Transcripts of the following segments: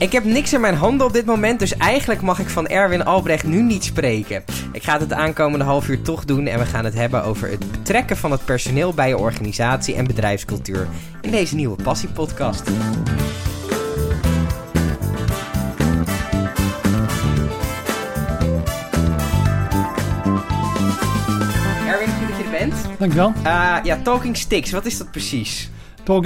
Ik heb niks in mijn handen op dit moment, dus eigenlijk mag ik van Erwin Albrecht nu niet spreken. Ik ga het het aankomende half uur toch doen en we gaan het hebben over het betrekken van het personeel bij je organisatie en bedrijfscultuur in deze nieuwe Passie-podcast. Erwin, goed dat je er bent. Dankjewel. Uh, ja, Talking Sticks, wat is dat precies?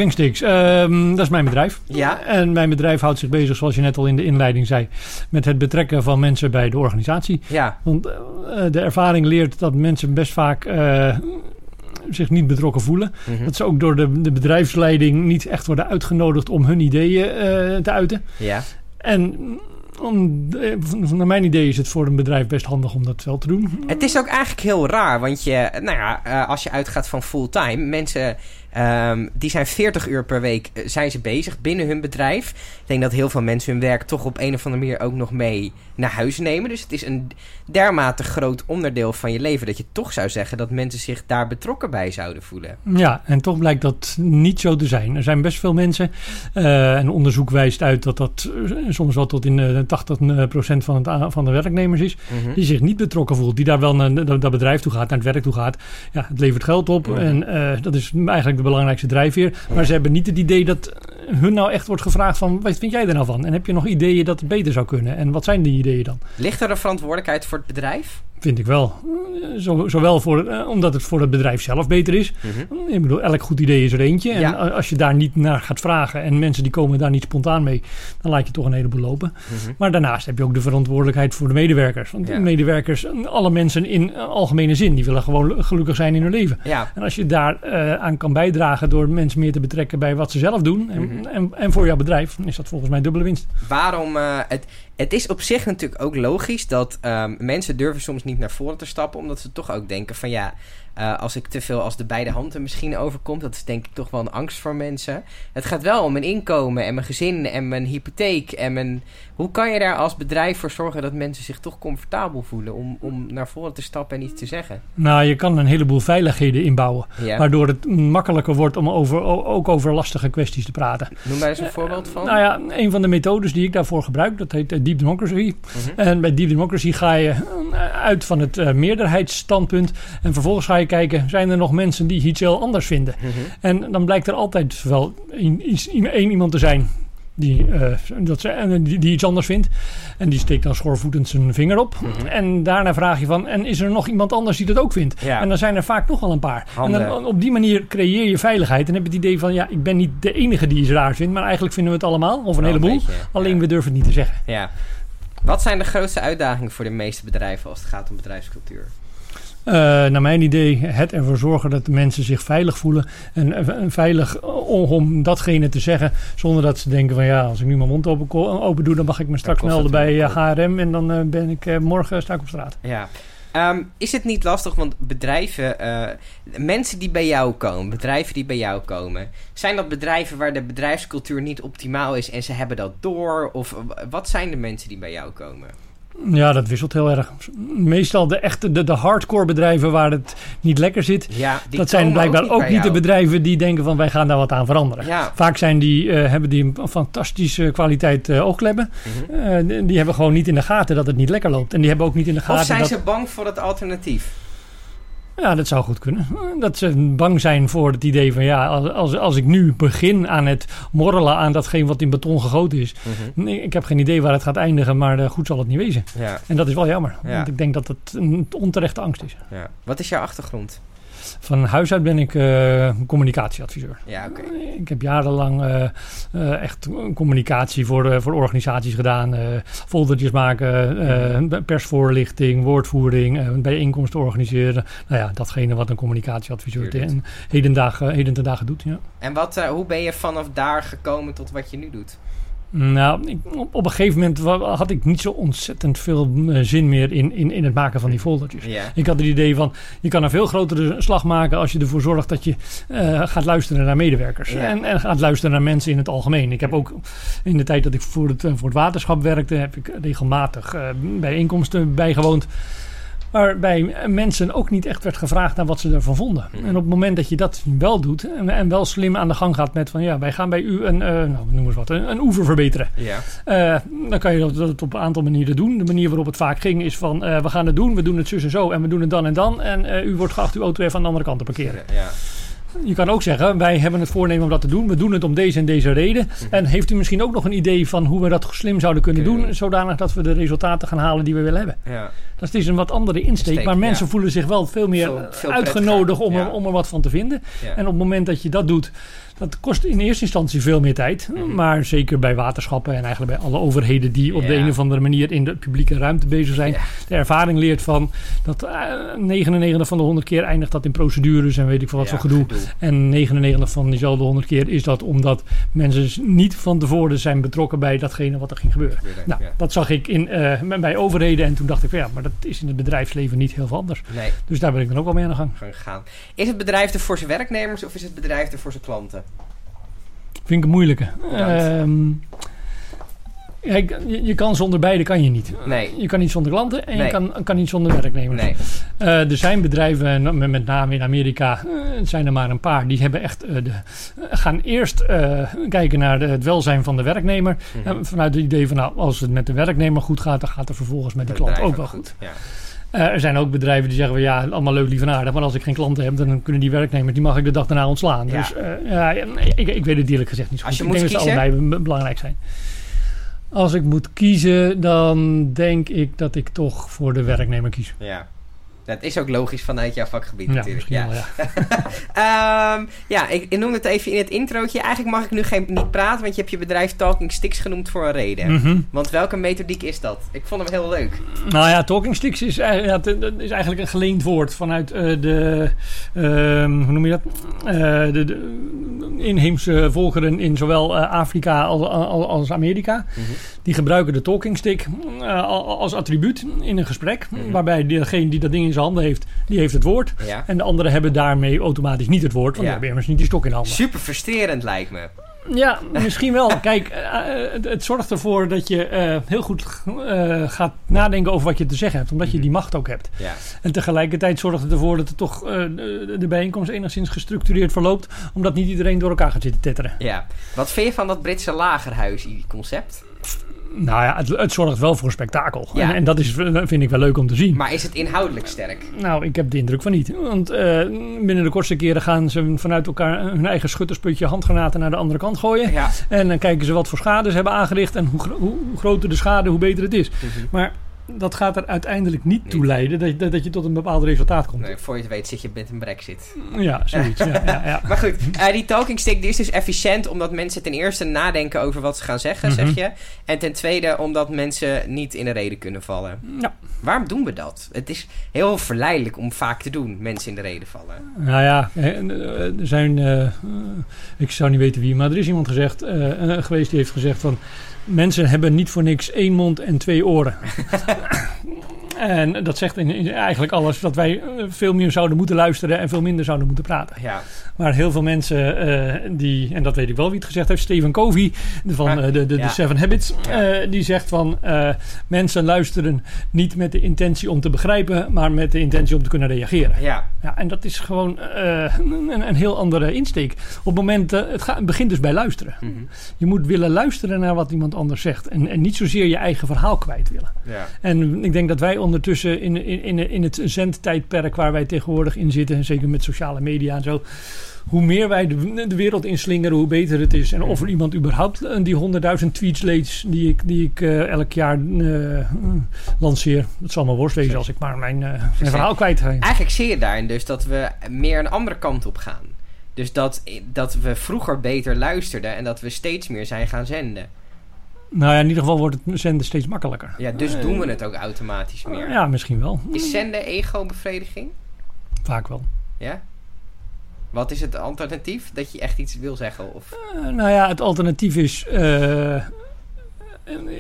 Sticks, ehm, dat is mijn bedrijf. Ja. En mijn bedrijf houdt zich bezig, zoals je net al in de inleiding zei, met het betrekken van mensen bij de organisatie. Ja. Want uh, de ervaring leert dat mensen best vaak uh, zich niet betrokken voelen. Mm -hmm. Dat ze ook door de, de, bedrijfsleiding niet echt worden uitgenodigd om hun ideeën uh, te uiten. Ja. En om, naar mijn idee is het voor een bedrijf best handig om dat wel te doen. Het is ook eigenlijk heel raar, want je, nou ja, als je uitgaat van fulltime, mensen um, die zijn 40 uur per week uh, zijn ze bezig binnen hun bedrijf. Ik denk dat heel veel mensen hun werk toch op een of andere manier ook nog mee naar huis nemen. Dus het is een dermate groot onderdeel van je leven dat je toch zou zeggen dat mensen zich daar betrokken bij zouden voelen. Ja, en toch blijkt dat niet zo te zijn. Er zijn best veel mensen, uh, en onderzoek wijst uit dat dat soms wel tot in uh, 80% van, het, van de werknemers is, Mhm. mm -hmm. die zich niet betrokken voelt, die daar wel naar dat bedrijf toe gaat, naar het werk toe gaat. Ja, het levert geld op Mhm. en dat is eigenlijk belangrijkste drijfveer. Maar ze hebben niet het idee dat hun nou echt wordt gevraagd van, wat vind jij er nou van? En heb je nog ideeën dat het beter zou kunnen? En wat zijn die ideeën dan? Ligt er een verantwoordelijkheid voor het bedrijf? Vind ik wel. Zo, zowel voor, uh, omdat het voor het bedrijf zelf beter is. Mm -hmm. Ik bedoel, elk goed idee is er eentje. En als je daar niet naar gaat vragen en mensen die komen daar niet spontaan mee, dan laat je toch een heleboel lopen. Mm -hmm. Maar daarnaast heb je ook de verantwoordelijkheid voor de medewerkers. Want Ja. de medewerkers, alle mensen in algemene zin, die willen gewoon gelukkig zijn in hun leven. Ja. En als je daar uh, aan kan bijdragen door mensen meer te betrekken bij wat ze zelf doen en, Mhm. en, en voor jouw bedrijf, dan is dat volgens mij dubbele winst. Waarom? Uh, het, het is op zich natuurlijk ook logisch dat um, mensen durven soms niet naar voren te stappen, omdat ze toch ook denken van ja, uh, als ik te veel als de beide handen misschien overkomt, dat is denk ik toch wel een angst voor mensen. Het gaat wel om mijn inkomen en mijn gezin en mijn hypotheek en mijn. Hoe kan je daar als bedrijf voor zorgen dat mensen zich toch comfortabel voelen om, om naar voren te stappen en iets te zeggen? Nou, je kan een heleboel veiligheden inbouwen, Ja. waardoor het makkelijker wordt om over, ook over lastige kwesties te praten. Noem daar eens een voorbeeld van. Nou ja, een van de methodes die ik daarvoor gebruik, dat heet uh, Deep Democracy. Mhm. En bij Deep Democracy ga je uit van het uh, meerderheidsstandpunt en vervolgens ga je kijken, zijn er nog mensen die iets heel anders vinden? Mhm. En dan blijkt er altijd wel één iemand te zijn die, uh, dat ze, die, die, iets anders vindt. En die steekt dan schoorvoetend zijn vinger op. Mhm. En daarna vraag je van, en is er nog iemand anders die dat ook vindt? Ja. En dan zijn er vaak nog wel een paar. Handen. En dan, op die manier creëer je veiligheid. En heb je het idee van, ja, ik ben niet de enige die iets raar vindt. Maar eigenlijk vinden we het allemaal, of een heleboel. beetje, alleen ja. we durven het niet te zeggen. Ja. Wat zijn de grootste uitdagingen voor de meeste bedrijven als het gaat om bedrijfscultuur? Uh, naar mijn idee het ervoor zorgen dat de mensen zich veilig voelen. En, en veilig om, om, datgene te zeggen. Zonder dat ze denken van ja, als ik nu mijn mond open, open doe, dan mag ik me straks melden bij HRM. En dan uh, ben ik morgen sta ik op straat. Ja. Um, is het niet lastig, want bedrijven, mensen die bij jou komen, bedrijven die bij jou komen, zijn dat bedrijven waar de bedrijfscultuur niet optimaal is en ze hebben dat door? Of wat zijn de mensen die bij jou komen? Ja, dat wisselt heel erg. Meestal de echte, de, de hardcore bedrijven waar het niet lekker zit. Ja, dat zijn blijkbaar ook niet, ook niet de bedrijven die denken van wij gaan daar wat aan veranderen. Ja. Vaak zijn die, uh, hebben die een fantastische kwaliteit uh. Mm -hmm. uh, die hebben gewoon niet in de gaten dat het niet lekker loopt. En die hebben ook niet in de gaten Of zijn dat... ze bang voor het alternatief? Ja, dat zou goed kunnen. Dat ze bang zijn voor het idee van ja, als, als ik nu begin aan het morrelen aan datgene wat in beton gegoten is. Mhm. -hmm. Ik heb geen idee waar het gaat eindigen, maar uh, goed zal het niet wezen. Ja. En dat is wel jammer, ja. want ik denk dat het een onterechte angst is. Ja. Wat is jouw achtergrond? Van huis uit ben ik uh, communicatieadviseur. Ja, oké. Okay. Ik heb jarenlang uh, uh, echt communicatie voor, voor organisaties gedaan. foldertjes maken, persvoorlichting, woordvoering, bijeenkomsten organiseren. Nou ja, datgene wat een communicatieadviseur ten, heden, dagen, heden ten dagen doet. Ja. En wat, hoe ben je vanaf daar gekomen tot wat je nu doet? Nou, ik, op, op, een gegeven moment had ik niet zo ontzettend veel uh, zin meer in, in, in het maken van die foldertjes. Ik had het idee van, je kan een veel grotere slag maken als je ervoor zorgt dat je uh, gaat luisteren naar medewerkers. En, en, gaat luisteren naar mensen in het algemeen. Ik heb ook in de tijd dat ik voor het, voor het waterschap werkte, heb ik regelmatig uh, bijeenkomsten bijgewoond. Waarbij mensen ook niet echt werd gevraagd naar wat ze ervan vonden. Mhm. En op het moment dat je dat wel doet en, en wel slim aan de gang gaat met van ja, wij gaan bij u een, eh, nou, noem eens wat, een, een oever verbeteren. Ja. Eh, dan kan je dat, dat op een aantal manieren doen. De manier waarop het vaak ging is van eh, we gaan het doen, we doen het zus en zo en we doen het dan en dan. En u wordt geacht uw auto even aan de andere kant te parkeren. Ja. Je kan ook zeggen, wij hebben het voornemen om dat te doen. We doen het om deze en deze reden. Mhm. En heeft u misschien ook nog een idee van hoe we dat slim zouden kunnen doen, zodanig dat we de resultaten gaan halen die we willen hebben. Ja. Dat is een wat andere insteek, maar mensen ja. voelen zich wel veel meer Veel- veel uitgenodigd om, er, ja. om er wat van te vinden. En op het moment dat je dat doet, dat kost in eerste instantie veel meer tijd. Mhm. Maar zeker bij waterschappen en eigenlijk bij alle overheden die op de een of andere manier in de publieke ruimte bezig zijn. Ja. De ervaring leert van dat eh, 99 van de 100 keer eindigt dat in procedures en weet ik veel wat Ja, voor gedoe. En 99 van diezelfde 100 keer is dat omdat mensen niet van tevoren zijn betrokken bij datgene wat er ging gebeuren. Nou, dat zag ik in, eh, bij overheden en toen dacht ik van ja, maar dat is in het bedrijfsleven niet heel veel anders. Nee, Dus daar ben ik dan ook wel mee aan de gang. gegaan. Is het bedrijf er voor zijn werknemers of is het bedrijf er voor zijn klanten? Vind ik een moeilijke. Ehm, ja, je, je kan zonder beide kan je niet. Nee. Je kan niet zonder klanten en Nee. je kan, kan niet zonder werknemers. Nee. Eh, er zijn bedrijven, en met, name in Amerika, eh, zijn er maar een paar, die hebben echt eh, de, gaan eerst kijken naar de- het welzijn van de werknemer. Mhm. Vanuit het idee van, nou, als het met de werknemer goed gaat, dan gaat het vervolgens met de klant ook wel goed. Ja. Eh, er zijn ook bedrijven die zeggen, van, ja, allemaal leuk, lief en aardig, maar als ik geen klanten heb, dan kunnen die werknemers, die mag ik de dag daarna ontslaan. Ja. Dus eh, ja, ik, ik weet het eerlijk gezegd niet zo Als goed. je ik moet denk dat ze allebei be- belangrijk zijn. Als ik moet kiezen, dan denk ik dat ik toch voor de werknemer kies. ja. Dat is ook logisch vanuit jouw vakgebied Ja, natuurlijk. Ja. wel, ja. Ehm, ja, ik, ik noemde het even in het introotje. Eigenlijk mag ik nu geen, niet praten, want je hebt je bedrijf Talking Sticks genoemd voor een reden. Mhm. Want welke methodiek is dat? Ik vond hem heel leuk. Nou ja, talking sticks is, ja, is eigenlijk een geleend woord vanuit eh, de, ehm, hoe noem je dat? Eh, de, de inheemse volkeren in zowel eh, Afrika als, als, Amerika. Mhm. Die gebruiken de talking stick eh, al- als attribuut in een gesprek. Mhm. Waarbij degene die dat ding in zijn handen heeft, die heeft het woord. Ja. En de anderen hebben daarmee automatisch niet het woord, want Ja. die hebben immers niet die stok in de handen. Super frustrerend lijkt me. Ja, misschien wel. Kijk, eh, het, het zorgt ervoor dat je eh, heel goed eh, gaat nadenken over wat je te zeggen hebt. Omdat je die macht ook hebt. Ja. En tegelijkertijd zorgt het ervoor dat het toch eh, de, de bijeenkomst enigszins gestructureerd verloopt. Omdat niet iedereen door elkaar gaat zitten tetteren. ja. Wat vind je van dat Britse lagerhuis-concept? Nou ja, het, het zorgt wel voor spektakel. Ja. En, en dat is, vind ik wel leuk om te zien. Maar is het inhoudelijk sterk? Nou, ik heb de indruk van niet. Want eh, binnen de kortste keren gaan ze vanuit elkaar hun eigen schuttersputje handgranaten naar de andere kant gooien. Ja. En dan kijken ze wat voor schade ze hebben aangericht. En hoe, gro- hoe, hoe groter de schade, hoe beter het is. Mhm. Maar dat gaat er uiteindelijk niet Niet. toe leiden dat, dat, dat je tot een bepaald resultaat komt. Nee, voor je het weet zit je met een brexit. Ja, zoiets. ja, ja, ja. Maar goed, eh, die talking stick die is dus efficiënt omdat mensen ten eerste nadenken over wat ze gaan zeggen, Mhm. zeg je. En ten tweede omdat mensen niet in de reden kunnen vallen. Ja. Waarom doen we dat? Het is heel verleidelijk om vaak te doen, mensen in de reden vallen. Nou ja, eh, er zijn, eh, ik zou niet weten wie, maar er is iemand gezegd, geweest die heeft gezegd van, mensen hebben niet voor niks één mond en twee oren. en dat zegt in, in eigenlijk alles, dat wij eh, veel meer zouden moeten luisteren en veel minder zouden moeten praten. Ja, Maar heel veel mensen eh, die, en dat weet ik wel wie het gezegd heeft, Stephen Covey van eh, de, de, ja. de Seven Habits, die zegt van mensen luisteren niet met de intentie om te begrijpen, maar met de intentie om te kunnen reageren. ja, Ja, en dat is gewoon een, een heel andere insteek. Op het moment, het, gaat, het begint dus bij luisteren. mhm, Je moet willen luisteren naar wat iemand anders zegt. En, en niet zozeer je eigen verhaal kwijt willen. ja. En ik denk dat wij ondertussen in, in, in, het zendtijdperk waar wij tegenwoordig in zitten, zeker met sociale media en zo. Hoe meer wij de, de wereld inslingeren, hoe beter het is. En of er iemand überhaupt eh, die honderdduizend tweets leest die ik, die ik eh, elk jaar eh, lanceer. Dat zal maar worst wezen als ik maar mijn, mijn verhaal kwijt ga. Eigenlijk zie je daarin dus dat we meer een andere kant op gaan. Dus dat, dat we vroeger beter luisterden en dat we steeds meer zijn gaan zenden. Nou ja, in ieder geval wordt het zenden steeds makkelijker. Ja, dus doen we het ook automatisch meer. Ja, misschien wel. Is zenden ego-bevrediging? Vaak wel. Ja? Wat is het alternatief? Dat je echt iets wil zeggen? Of... Eh, nou ja, het alternatief is, eh,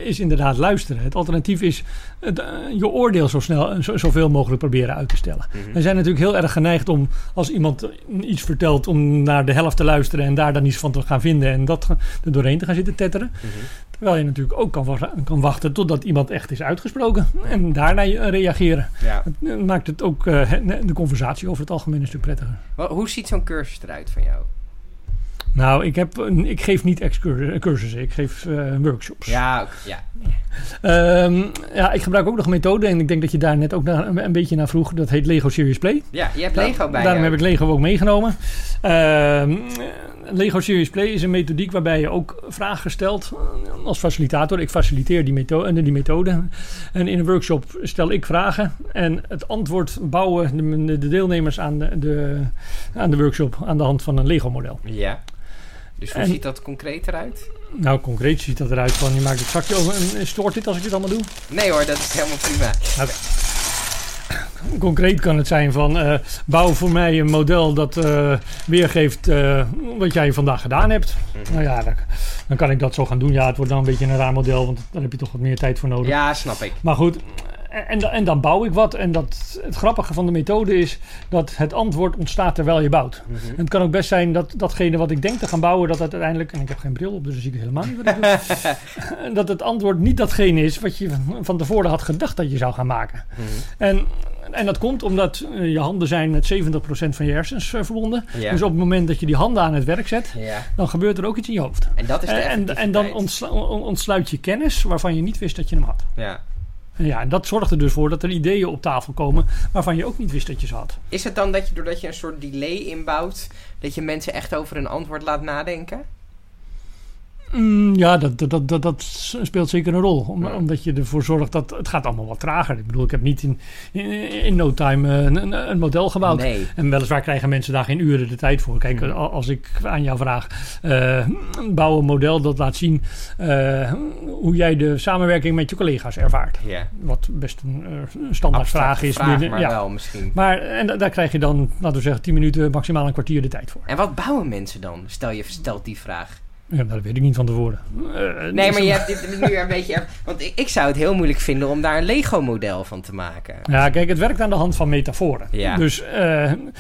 is inderdaad luisteren. Het alternatief is het, eh, je oordeel zo snel, zo, zoveel mogelijk proberen uit te stellen. Mhm. We zijn natuurlijk heel erg geneigd om, als iemand iets vertelt, om naar de helft te luisteren en daar dan iets van te gaan vinden en dat er doorheen te gaan zitten tetteren. Mhm. Terwijl je natuurlijk ook kan, kan wachten totdat iemand echt is uitgesproken. En daarna je- reageren. Ja. Het maakt het ook eh, de conversatie over het algemeen een stuk prettiger. Hoe ziet zo'n cursus eruit van jou? Nou, ik, heb, ik geef niet cursussen, ik geef eh, workshops. Ja, ja. Ehm, ja, ik gebruik ook nog een methode en ik denk dat je daar net ook naar, een, een beetje naar vroeg. Dat heet Lego Serious Play. ja je hebt Lego bij Daarom je. heb ik Lego ook meegenomen. Ehm, Lego Serious Play is een methodiek waarbij je ook vragen stelt eh, als facilitator. Ik faciliteer die methode, die methode. En in een workshop stel ik vragen. En het antwoord bouwen de, de deelnemers aan de, de, aan de workshop aan de hand van een Lego model. Ja. Dus hoe En- ziet dat concreet eruit? Nou, concreet ziet dat eruit van je maakt het zakje over en stoort dit als ik dit allemaal doe. Nee hoor, dat is helemaal prima. Concreet kan het zijn van eh, bouw voor mij een model dat eh, weergeeft eh, wat jij vandaag gedaan hebt. Mhm. Nou ja, dan, dan kan ik dat zo gaan doen. Ja, het wordt dan een beetje een raar model, want daar heb je toch wat meer tijd voor nodig. Ja, snap ik. Maar goed, en, en dan bouw ik wat. En dat, het grappige van de methode is dat het antwoord ontstaat terwijl je bouwt. Mhm. En het kan ook best zijn dat datgene wat ik denk te gaan bouwen, dat het uiteindelijk, en ik heb geen bril op, dus zie ik helemaal niet wat ik doe, dat het antwoord niet datgene is wat je van tevoren had gedacht dat je zou gaan maken. Mhm. En, en dat komt omdat eh, je handen zijn met 70% van je hersens eh, verbonden. Ja. Dus op het moment dat je die handen aan het werk zet, ja. dan gebeurt er ook iets in je hoofd. En dat is de En, en, en dan ontslu- ontsluit je kennis waarvan je niet wist dat je hem had. Ja. Ja, en dat zorgt er dus voor dat er ideeën op tafel komen waarvan je ook niet wist dat je ze had. Is het dan dat je doordat je een soort delay inbouwt, dat je mensen echt over een antwoord laat nadenken? Mm, ja, dat, dat, dat, dat, speelt zeker een rol. Om- Ja. Omdat je ervoor zorgt dat het gaat allemaal wat trager. Ik bedoel, ik heb niet in, in, in no time eh, een, een, een model gebouwd. Nee. En weliswaar krijgen mensen daar geen uren de tijd voor. Kijk, al- als ik aan jou vraag, eh, bouw een model dat laat zien eh, hoe jij de samenwerking met je collega's ervaart. Ja. Wat best een eh, standaard vraag Abstracte is. vraag, binnen- maar ja. wel misschien. Maar en da- daar krijg je dan, laten we zeggen, 10 minuten, maximaal een kwartier de tijd voor. En wat bouwen mensen dan? Stel je stelt die vraag. Ja, dat weet ik niet van tevoren. Eh, Nee, maar je hebt dit nu een beetje... Want ik, ik zou het heel moeilijk vinden om daar een Lego-model van te maken. Ja, kijk, het werkt aan de hand van metaforen. Ja. Dus eh, een,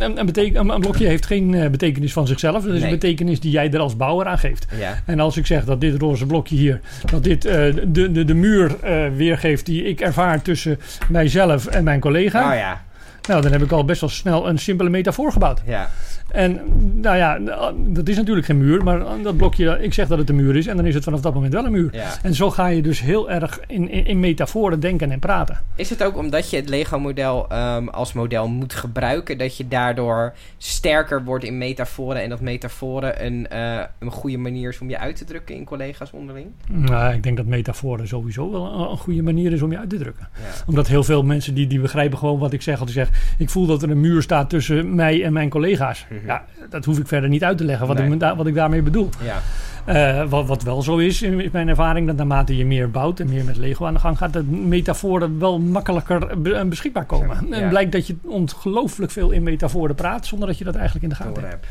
een, een, beteken- een- een blokje heeft geen eh, betekenis van zichzelf. Dat is Nee. een betekenis die jij er als bouwer aan geeft. Ja. En als ik zeg dat dit roze blokje hier, dat dit eh, de, de, de muur eh, weergeeft die ik ervaar tussen mijzelf en mijn collega. Oh ja. Nou, dan heb ik al best wel snel een simpele metafoor gebouwd. Ja. En nou ja, dat is natuurlijk geen muur, maar dat blokje, ik zeg dat het een muur is en dan is het vanaf dat moment wel een muur. ja. En zo ga je dus heel erg in, in, in metaforen denken en praten. Is het ook omdat je het Lego-model ehm, als model moet gebruiken, dat je daardoor sterker wordt in metaforen en dat metaforen een, eh, een goede manier is om je uit te drukken in collega's onderling? Nou, ik denk dat metaforen sowieso wel een, een goede manier is om je uit te drukken. Ja. Omdat heel veel mensen die, die begrijpen gewoon wat ik zeg. Als ik zeg, ik voel dat er een muur staat tussen mij en mijn collega's. Mhm. Ja, dat hoef ik verder niet uit te leggen wat, Nee. ik, da- wat ik daarmee bedoel. Ja. Eh, wat, wat wel zo is, in mijn ervaring, dat naarmate je meer bouwt en meer met Lego aan de gang gaat, dat metaforen wel makkelijker be- en beschikbaar komen. Ja. En blijkt dat je ongelooflijk veel in metaforen praat, zonder dat je dat eigenlijk in de gaten hebt. heb.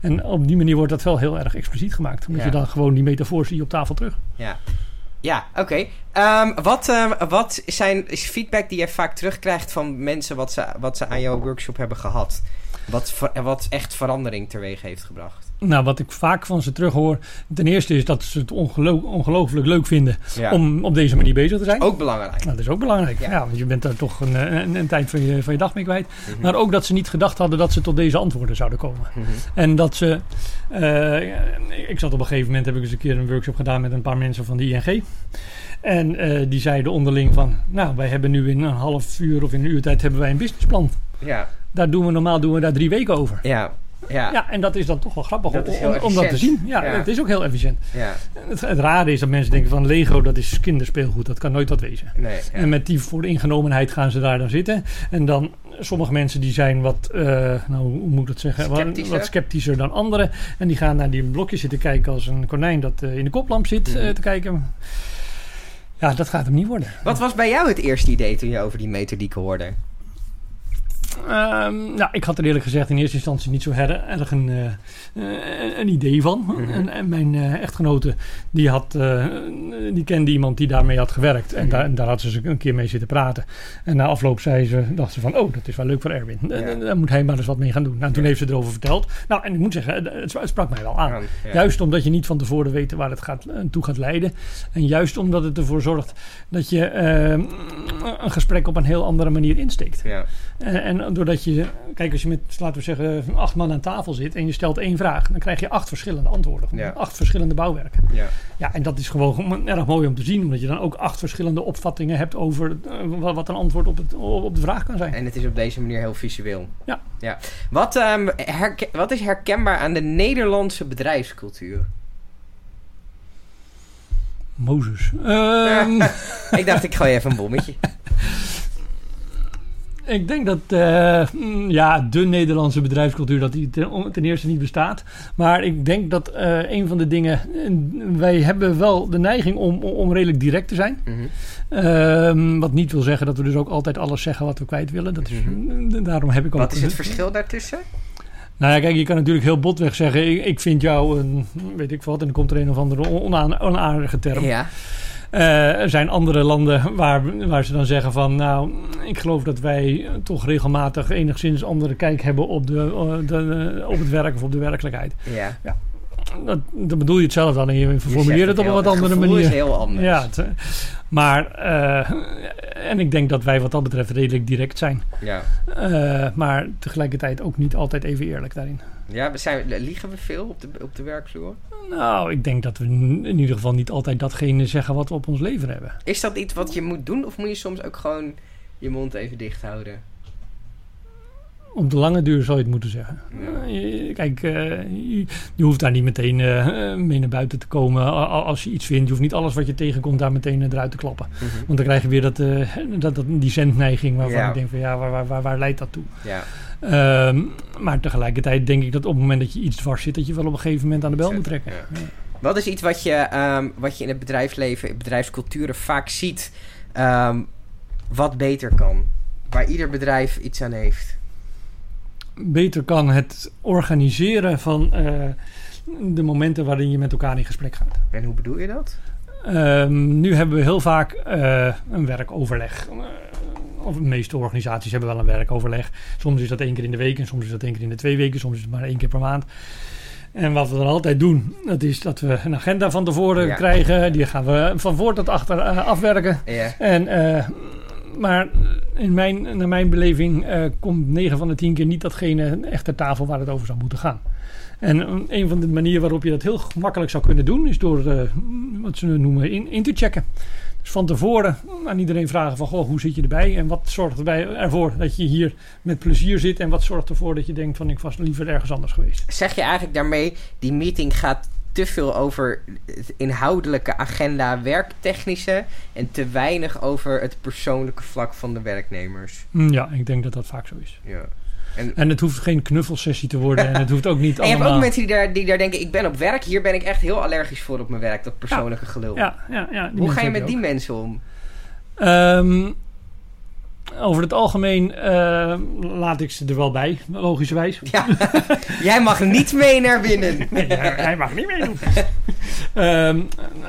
Ja. En op die manier wordt dat wel heel erg expliciet gemaakt. Omdat Ja. je dan gewoon die metafoor zie je op tafel terug. Ja, ja oké. Ehm, wat, eh, wat zijn, is feedback die je vaak terugkrijgt van mensen wat ze, wat ze aan jouw workshop hebben gehad? Wat, ver- wat echt verandering teweeg heeft gebracht? Nou, wat ik vaak van ze terughoor. Ten eerste is dat ze het ongelo- ongelooflijk leuk vinden Ja. om op deze manier bezig te zijn. Ook belangrijk. Nou, dat is ook belangrijk. Ja. Ja. want je bent daar toch een, een, een tijd van je, van je dag mee kwijt. Mhm. Maar ook dat ze niet gedacht hadden dat ze tot deze antwoorden zouden komen. Mhm. En dat ze. eh, ik zat op een gegeven moment, heb ik eens een keer een workshop gedaan met een paar mensen van de ING. En eh, die zeiden onderling van, nou, wij hebben nu in een half uur of in een uurtijd hebben wij een businessplan. Ja, Daar doen we normaal doen we daar drie weken over. ja, ja, Ja, en dat is dan toch wel grappig Dat om, dat te zien. Ja, Ja. het is ook heel efficiënt. ja. Het, het rare is dat mensen denken van Lego, dat is kinderspeelgoed. Dat kan nooit wat wezen. Nee, ja. En met die vooringenomenheid gaan ze daar dan zitten. En dan sommige mensen die zijn wat, eh, nou hoe moet ik dat zeggen, Wat- Sceptischer? wat sceptischer dan anderen. En die gaan naar die blokjes zitten kijken als een konijn dat eh, in de koplamp zit eh, Mhm. te kijken. Ja, dat gaat hem niet worden. Wat was bij jou het eerste idee toen je over die methodiek hoorde? Ehm, nou, ik had er eerlijk gezegd in eerste instantie niet zo her- erg een, eh, een idee van. Mhm. en, en mijn eh, echtgenote die had eh, die kende iemand die daarmee had gewerkt. En, daar, en daar had ze een keer mee zitten praten. En na afloop zei ze, dacht ze van, oh, dat is wel leuk voor Erwin. Ja. Daar moet hij maar eens wat mee gaan doen. Nou, toen Ja. heeft ze erover verteld. Nou, en ik moet zeggen, het, het sprak mij wel aan. Ja. Juist omdat je niet van tevoren weet waar het gaat, toe gaat leiden. En juist omdat het ervoor zorgt dat je eh, een gesprek op een heel andere manier insteekt. Ja. En, en doordat je, kijk, als je met, laten we zeggen, acht man aan tafel zit en je stelt één vraag, dan krijg je acht verschillende antwoorden. Ja. Acht verschillende bouwwerken. Ja. Ja, en dat is gewoon erg mooi om te zien, omdat je dan ook acht verschillende opvattingen hebt over eh, wat een antwoord op, het, op de vraag kan zijn. En het is op deze manier heel visueel. Ja. ja. Wat, ehm, wat is herkenbaar aan de Nederlandse bedrijfscultuur? Mozes. Ehm, ik dacht, ik gooi even een bommetje. Ik denk dat eh, mm, ja, de Nederlandse bedrijfscultuur dat die ten, ten eerste niet bestaat. Maar ik denk dat eh, een van de dingen. Wij hebben wel de neiging om, om redelijk direct te zijn. Mhm. Ehm, wat niet wil zeggen dat we dus ook altijd alles zeggen wat we kwijt willen. Dat is, Mhm. daarom heb ik ook. Wat is het verschil daartussen? Nou ja, kijk, je kan natuurlijk heel botweg zeggen: ik, ik vind jou een. weet ik wat. En dan komt er een of andere onaardige term. Ja. Eh, er zijn andere landen waar, waar ze dan zeggen van... nou, ik geloof dat wij toch regelmatig enigszins andere kijk hebben op, de, eh, de, eh, op het werk of op de werkelijkheid. ja. Dat, dat bedoel je het zelf dan en je formuleert het op een wat andere het manier. is heel anders. Ja, het, maar... en ik denk dat wij wat dat betreft redelijk direct zijn. Ja. Maar tegelijkertijd ook niet altijd even eerlijk daarin. Ja, we zijn, liegen we veel op de, op de werkvloer? Nou, ik denk dat we in ieder geval niet altijd datgene zeggen wat we op ons leven hebben. Is dat iets wat je moet doen? Of moet je soms ook gewoon je mond even dicht houden? Op de lange duur zou je het moeten zeggen. Ja. Kijk, eh, je, je hoeft daar niet meteen eh, mee naar buiten te komen als je iets vindt. Je hoeft niet alles wat je tegenkomt daar meteen eh, eruit te klappen. Want dan krijg je weer dat, dat, dat, die zendneiging waarvan Ja. ik denk van ja, waar, waar, waar, waar leidt dat toe? Ja. Ehm, maar tegelijkertijd denk ik dat op het moment dat je iets dwars zit, dat je wel op een gegeven moment aan de bel moet trekken. Ja. Wat is iets wat je, ehm, wat je in het bedrijfsleven, in bedrijfsculturen vaak ziet, ehm, wat beter kan? Waar ieder bedrijf iets aan heeft. Beter kan het organiseren van eh, de momenten waarin je met elkaar in gesprek gaat. En hoe bedoel je dat? Ehm, nu hebben we heel vaak eh, een werkoverleg. Eh, of de meeste organisaties hebben wel een werkoverleg. Soms is dat één keer in de week en soms is dat één keer in de twee weken. Soms is het maar één keer per maand. En wat we dan altijd doen, dat is dat we een agenda van tevoren Ja. krijgen. Die gaan we van voor tot achter afwerken. Ja. En, maar in mijn, naar mijn beleving eh, komt 9 van de 10 keer niet datgene echt ter tafel waar het over zou moeten gaan. En eh, een van de manieren waarop je dat heel gemakkelijk zou kunnen doen, is door eh, wat ze noemen in, in te checken. Dus van tevoren aan iedereen vragen van, goh, hoe zit je erbij? En wat zorgt erbij, ervoor dat je hier met plezier zit? En wat zorgt ervoor dat je denkt van, ik was liever ergens anders geweest? Zeg je eigenlijk daarmee, die meeting gaat te veel over het inhoudelijke agenda, werktechnische, en te weinig over het persoonlijke vlak van de werknemers? Hm, Ja, ik denk dat dat vaak zo is. Ja. En, En het hoeft geen knuffelsessie te worden. en het hoeft ook niet en je hebt allemaal... ook mensen die daar, die daar denken, ik ben op werk, hier ben ik echt heel allergisch voor op mijn werk, dat persoonlijke gelul. Ja, ja, ja, Hoe ga je met die mensen om? Ehm, over het algemeen eh, laat ik ze er wel bij, logischerwijs. Ja, jij mag niet mee naar binnen. Nee, hij mag niet meedoen. Ehm,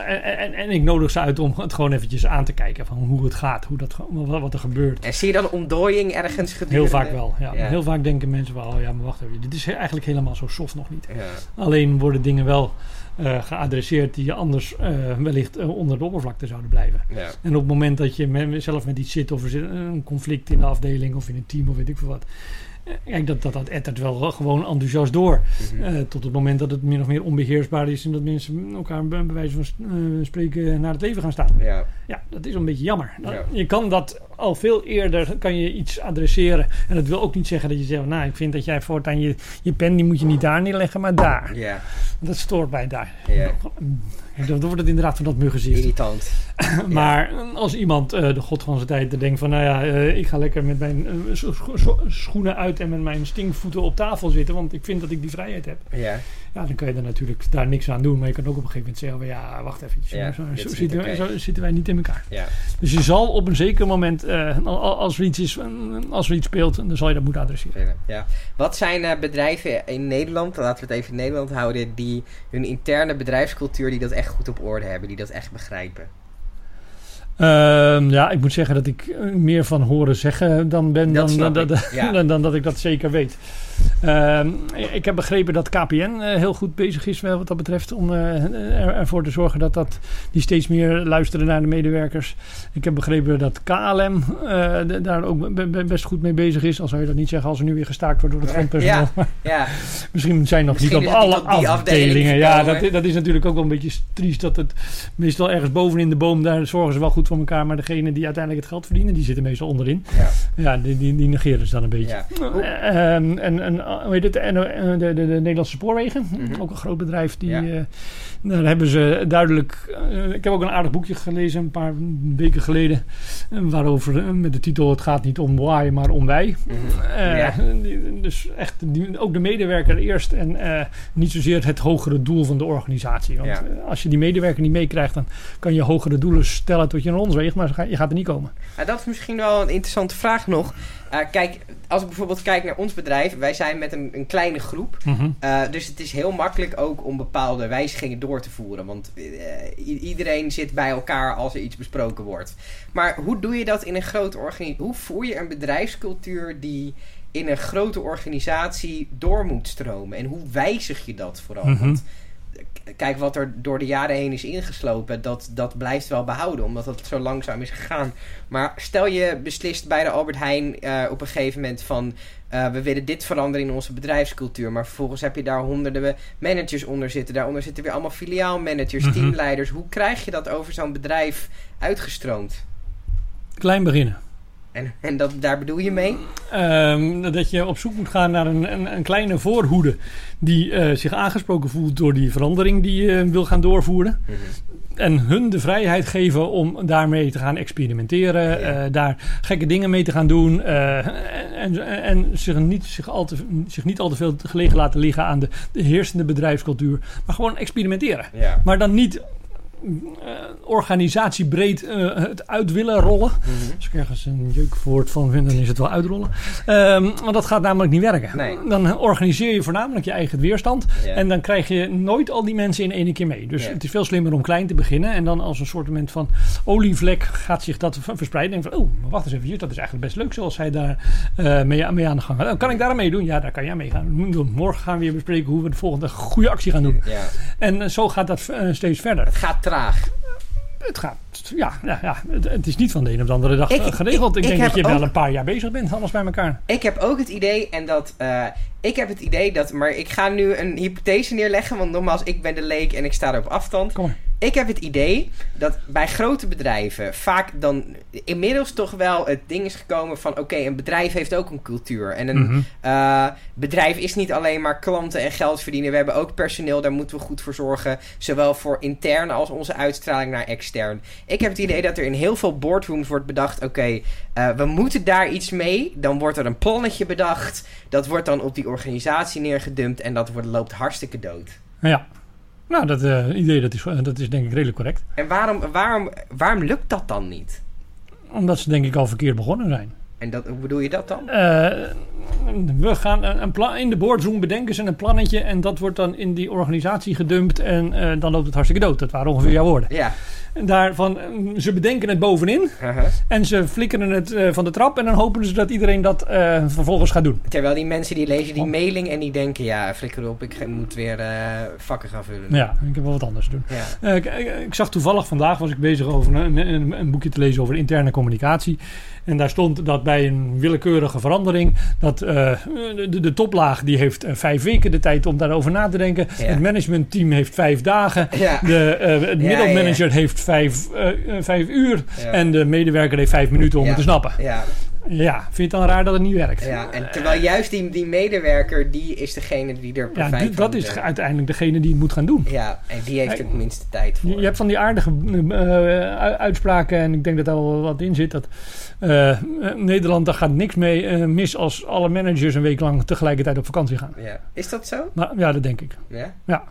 en, en, en ik nodig ze uit om het gewoon eventjes aan te kijken van hoe het gaat, hoe dat, wat wat er gebeurt. En zie je dan ontdooiing ergens gedurende? Heel vaak wel. Ja. Ja. Heel vaak denken mensen wel, oh ja, maar wacht even, dit is eigenlijk helemaal zo soft nog niet. Ja. Alleen worden dingen wel eh, geadresseerd die anders eh, wellicht eh, onder de oppervlakte zouden blijven. Ja. En op het moment dat je met, zelf met iets zit of er zit een conflict in de afdeling of in een team of weet ik veel wat. Kijk, dat, dat, dat ettert wel gewoon enthousiast door. Mhm. Eh, tot het moment dat het min of meer onbeheersbaar is en dat mensen elkaar bij wijze van eh, spreken naar het leven gaan staan. ja. Ja, dat is een beetje jammer. Dan- Ja. Je kan dat al veel eerder, kan je iets adresseren. En dat wil ook niet zeggen dat je zegt, nou, ik vind dat jij voortaan je, je pen, die moet je niet daar neerleggen, maar daar. Ja. Dat stoort mij daar. Ja. Dan wordt het inderdaad van dat muggenzicht. Irritant. Maar als iemand eh, de god van zijn tijd denkt van... nou ja, eh, ik ga lekker met mijn eh, scho- scho- schoenen uit en met mijn stinkvoeten op tafel zitten... want ik vind dat ik die vrijheid heb. Ja. Ja, dan kan je er natuurlijk daar niks aan doen. Maar je kan ook op een gegeven moment zeggen... van, ja, wacht eventjes. Ja, zo, zo zitten, wij, oké. zo zitten wij niet in elkaar. Ja. Dus je zal op een zeker moment al- als, er iets is, als er iets speelt, dan zal je dat moeten adresseren. Ja. Wat zijn bedrijven in Nederland, laten we het even in Nederland houden, die hun interne bedrijfscultuur, die dat echt goed op orde hebben, die dat echt begrijpen? Ehm, ja, ik moet zeggen dat ik meer van horen zeggen dan ben Dat dan, snap dan, ik, dan, ja. dan, dan dat ik dat zeker weet. Ehm, ik heb begrepen dat KPN eh, heel goed bezig is wel wat dat betreft om eh, er, ervoor te zorgen dat, dat die steeds meer luisteren naar de medewerkers. Ik heb begrepen dat KLM eh, daar ook be- be- best goed mee bezig is. Al zou je dat niet zeggen als er nu weer gestaakt wordt door het Ja. grondpersoneel. Maar Ja, Misschien zijn nog Misschien niet op niet alle op afdelingen. Ja, dat, dat is natuurlijk ook wel een beetje triest. Dat het meestal ergens bovenin de boom, daar zorgen ze wel goed voor elkaar. Maar degene die uiteindelijk het geld verdienen, die zitten meestal onderin. ja, Ja, die, die, die negeren ze dan een beetje. ja. Eh, ehm, en, en hoe heet het? En, eh, de, de, de Nederlandse Spoorwegen, Mhm. ook een groot bedrijf. Die, Ja. eh, daar hebben ze duidelijk. eh, ik heb ook een aardig boekje gelezen een paar weken geleden. eh, waarover eh, met de titel: Het gaat niet om why, maar om wij. Mhm. Eh, Ja. die- dus echt die, ook de medewerker eerst en eh, niet zozeer het hogere doel van de organisatie. Want Ja. eh, als je die medewerker niet meekrijgt, dan kan je hogere doelen stellen tot je een ons weegt, maar je gaat er niet komen. Dat is misschien wel een interessante vraag nog. Eh, kijk, als ik bijvoorbeeld kijk naar ons bedrijf, wij zijn met een, een kleine groep. Eh, dus het is heel makkelijk ook om bepaalde wijzigingen door te voeren. Want eh, iedereen zit bij elkaar als er iets besproken wordt. Maar hoe doe je dat in een grote organisatie? Hoe voer je een bedrijfscultuur die in een grote organisatie door moet stromen? En hoe wijzig je dat vooral? Mhm. Want kijk wat er door de jaren heen is ingeslopen, dat, dat blijft wel behouden, omdat het zo langzaam is gegaan. Maar stel je beslist bij de Albert Heijn eh, op een gegeven moment van eh, we willen dit veranderen in onze bedrijfscultuur. Maar vervolgens heb je daar honderden managers onder zitten. Daaronder zitten weer allemaal filiaalmanagers, Mhm. teamleiders. Hoe krijg je dat over zo'n bedrijf uitgestroomd? Klein beginnen. En, en dat, daar bedoel je mee? Ehm, dat je op zoek moet gaan naar een, een, een kleine voorhoede die eh, zich aangesproken voelt door die verandering die je wil gaan doorvoeren. En hun de vrijheid geven om daarmee te gaan experimenteren, Ja. eh, daar gekke dingen mee te gaan doen. eh, en, en, en zich, niet, zich, al te, zich niet al te veel gelegen laten liggen aan de, de heersende bedrijfscultuur. Maar gewoon experimenteren. Ja. Maar dan niet organisatiebreed eh, het uit willen rollen. Als ik ergens een jeukwoord van vind, dan is het wel uitrollen. Ehm, want dat gaat namelijk niet werken. Nee. Dan organiseer je voornamelijk je eigen weerstand. En dan krijg je nooit al die mensen in één keer mee. Dus het is veel slimmer om klein te beginnen. En dan als een soort van olievlek gaat zich dat verspreiden. En van, oh, maar wacht eens even, dat is eigenlijk best leuk zoals hij daar eh, mee, mee aan de gang gaat. Oh, kan ik daar aan meedoen? Ja, daar kan jij mee gaan doen. Morgen gaan we weer bespreken hoe we de volgende goede actie gaan doen. En eh, zo gaat dat eh, steeds verder. Het gaat traag. Het gaat, ja, ja, ja het, het is niet van de een op de andere dag Ik- eh, geregeld. Ik, ik- ik denk dat je wel een paar jaar bezig bent, alles bij elkaar. Ik heb ook het idee, en dat. eh, ik heb het idee dat. Maar ik ga nu een hypothese neerleggen, want nogmaals, ik ben de leek en ik sta er op afstand. Kom maar. Ik heb het idee dat bij grote bedrijven vaak dan inmiddels toch wel het ding is gekomen van: oké, een bedrijf heeft ook een cultuur. En een Mhm. eh, bedrijf is niet alleen maar klanten en geld verdienen. We hebben ook personeel, daar moeten we goed voor zorgen. Zowel voor intern als onze uitstraling naar extern. Ik heb het idee dat er in heel veel boardrooms wordt bedacht: oké, eh, we moeten daar iets mee. Dan wordt er een plannetje bedacht. Dat wordt dan op die organisatie neergedumpt en dat wordt, loopt hartstikke dood. Ja. Nou, dat eh, idee dat is, eh, dat is denk ik redelijk correct. En waarom, waarom, waarom lukt dat dan niet? Omdat ze denk ik al verkeerd begonnen zijn. En dat, hoe bedoel je dat dan? Eh, we gaan een, een plan, in de boardroom bedenken ze een plannetje en dat wordt dan in die organisatie gedumpt en dan loopt het hartstikke dood. Dat waren ongeveer jouw woorden. Ja. En daarvan, eh, ze bedenken het bovenin en ze flikkeren het eh, van de trap en dan hopen ze dat iedereen dat eh, vervolgens gaat doen. Terwijl die mensen die lezen die Oh. mailing en die denken... Ja, flikker op, ik moet weer eh, vakken gaan vullen. Ja, ik heb wel wat anders te doen. Ja. Eh, ik, ik- ik zag toevallig vandaag was ik bezig over een, een, een boekje te lezen over interne communicatie. En daar stond dat bij een willekeurige verandering dat eh, de, de toplaag die heeft vijf weken de tijd om daarover na te denken. Ja. Het managementteam heeft vijf dagen. Ja. De eh, het Ja, middelmanager heeft vijf, eh, eh, vijf uur. Ja. En de medewerker heeft vijf minuten om Ja. het te snappen. Ja, Ja, vind je het dan raar dat het niet werkt? ja, en terwijl juist die, die medewerker, die is degene die er Ja, profijt die- dat is de- uiteindelijk degene die het moet gaan doen. Ja, en die heeft er het minste tijd voor. Je, je hebt van die aardige eh, uitspraken, en ik denk dat daar wel wat in zit. Dat eh, eh, Nederland, daar gaat niks mee eh, mis als alle managers een week lang tegelijkertijd op vakantie gaan. Ja. Is dat zo? Maar ja, dat denk ik. Ja. Ja.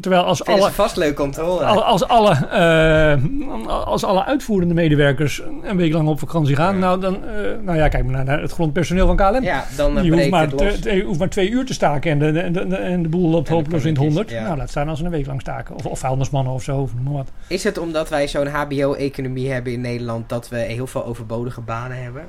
Terwijl als alle, vast leuk om te horen. als, alle, eh, als alle uitvoerende medewerkers een week lang op vakantie gaan, Ja. nou dan, eh, nou ja, kijk maar naar- het grondpersoneel van KLM. ja, dan Je hoeft maar, te- te- hoeft maar twee uur te staken en de, de, de, en de boel loopt hopeloos in het honderd. ja. Nou, laat staan als ze een week lang staken. Of, of vuilnismannen of zo, of noem maar wat. Is het omdat wij zo'n HBO-economie hebben in Nederland dat we heel veel overbodige banen hebben?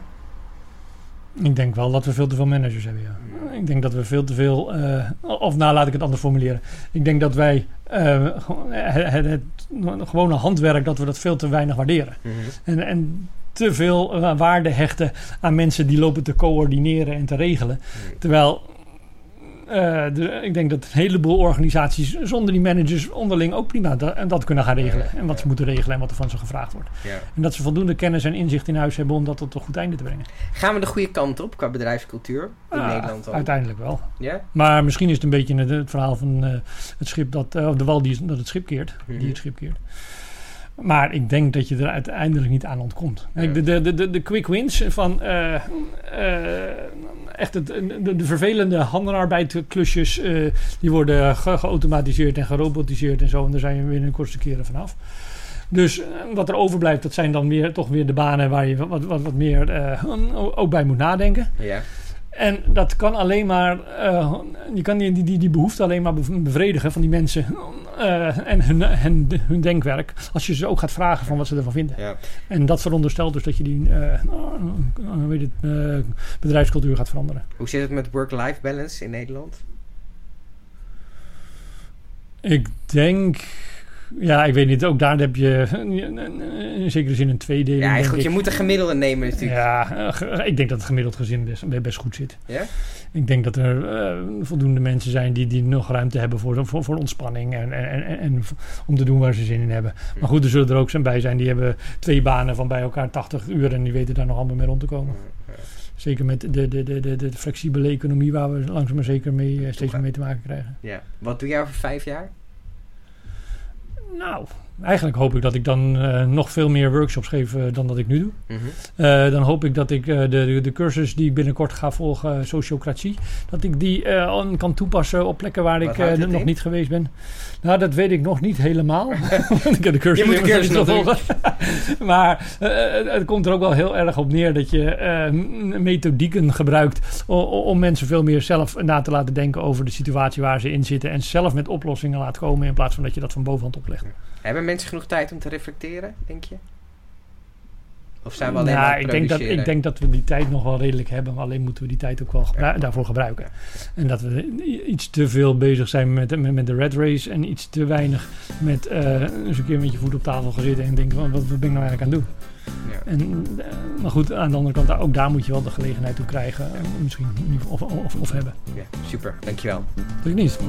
Ik denk wel dat we veel te veel managers hebben, ja. Ik denk dat we veel te veel... eh, of nou, laat ik het anders formuleren. Ik denk dat wij eh, gewoon het, het, het gewone handwerk, dat we dat veel te weinig waarderen. En, en te veel eh, waarde hechten aan mensen die lopen te coördineren en te regelen. Terwijl eh, de, ik denk dat een heleboel organisaties zonder die managers onderling ook prima da- en dat kunnen gaan regelen. En wat ze moeten regelen en wat er van ze gevraagd wordt. Ja. En dat ze voldoende kennis en inzicht in huis hebben om dat tot een goed einde te brengen. Gaan we de goede kant op qua bedrijfscultuur in Ah, Nederland al? Uiteindelijk wel. Ja? Maar misschien is het een beetje het, het verhaal van eh, het schip dat, eh, of de wal die dat het schip keert. Mhm. Die het schip keert. Maar ik denk dat je er uiteindelijk niet aan ontkomt. Kijk, de, de, de, de quick wins van eh, eh, echt het, de, de vervelende handenarbeidklusjes, eh, die worden ge- geautomatiseerd en gerobotiseerd en zo. En daar zijn we binnen de kortste keren vanaf. Dus wat er overblijft, dat zijn dan weer, toch weer de banen waar je wat, wat, wat meer ook bij moet nadenken. Ja. En dat kan alleen maar, eh, je kan die, die, die behoefte alleen maar bev- bevredigen van die mensen eh, en hun, hun, hun denkwerk. Als je ze ook gaat vragen van wat ze ervan vinden. ja. En dat veronderstelt dus dat je die eh, eh, het, bedrijfscultuur gaat veranderen. Hoe zit het met work-life balance in Nederland? Ik denk, ja, ik weet niet, ook daar heb je in zekere zin een tweedeling. Ja, goed, je moet een gemiddelde nemen natuurlijk. Ja, eh, ik denk dat het gemiddeld gezin best, best goed zit. Ja? Ik denk dat er eh, voldoende mensen zijn die, die nog ruimte hebben voor, voor, voor ontspanning en, en, en, en om te doen waar ze zin in hebben. Maar goed, er zullen er ook zijn bij zijn die hebben twee banen van bij elkaar 80 uur en die weten daar nog allemaal mee rond te komen. Zeker met de, de, de, de, de flexibele economie waar we langzaam maar zeker mee, eh, steeds meer mee te maken krijgen. Ja. Wat doe jij over vijf jaar? Nou, eigenlijk hoop ik dat ik dan eh, nog veel meer workshops geef eh, dan dat ik nu doe. Mhm. Eh, dan hoop ik dat ik de, de, cursus die ik binnenkort ga volgen, sociocratie, dat ik die kan toepassen op plekken waar Wat ik nog in? niet geweest ben. Nou, dat weet ik nog niet helemaal. Ik heb de cursus Je moet de cursus nog volgen. maar het komt er ook wel heel erg op neer dat je methodieken gebruikt om mensen veel meer zelf na te laten denken over de situatie waar ze in zitten en zelf met oplossingen laat komen in plaats van dat je dat van bovenhand oplegt. Hebben mensen genoeg tijd om te reflecteren, denk je? Of zijn we alleen Nou, maar ik denk, dat, ik denk dat we die tijd nog wel redelijk hebben. Maar alleen moeten we die tijd ook wel gebru- daarvoor gebruiken. En dat we iets te veel bezig zijn met, met, met de red race. En iets te weinig met eh, eens een keer met je voet op tafel gaan zitten. En denken, van, wat, wat ben ik nou eigenlijk aan het doen? Ja. En, eh, maar goed, aan de andere kant, ook daar moet je wel de gelegenheid toe krijgen. eh, Misschien of, of, of hebben. Ja, super, dankjewel. Dat ik niet.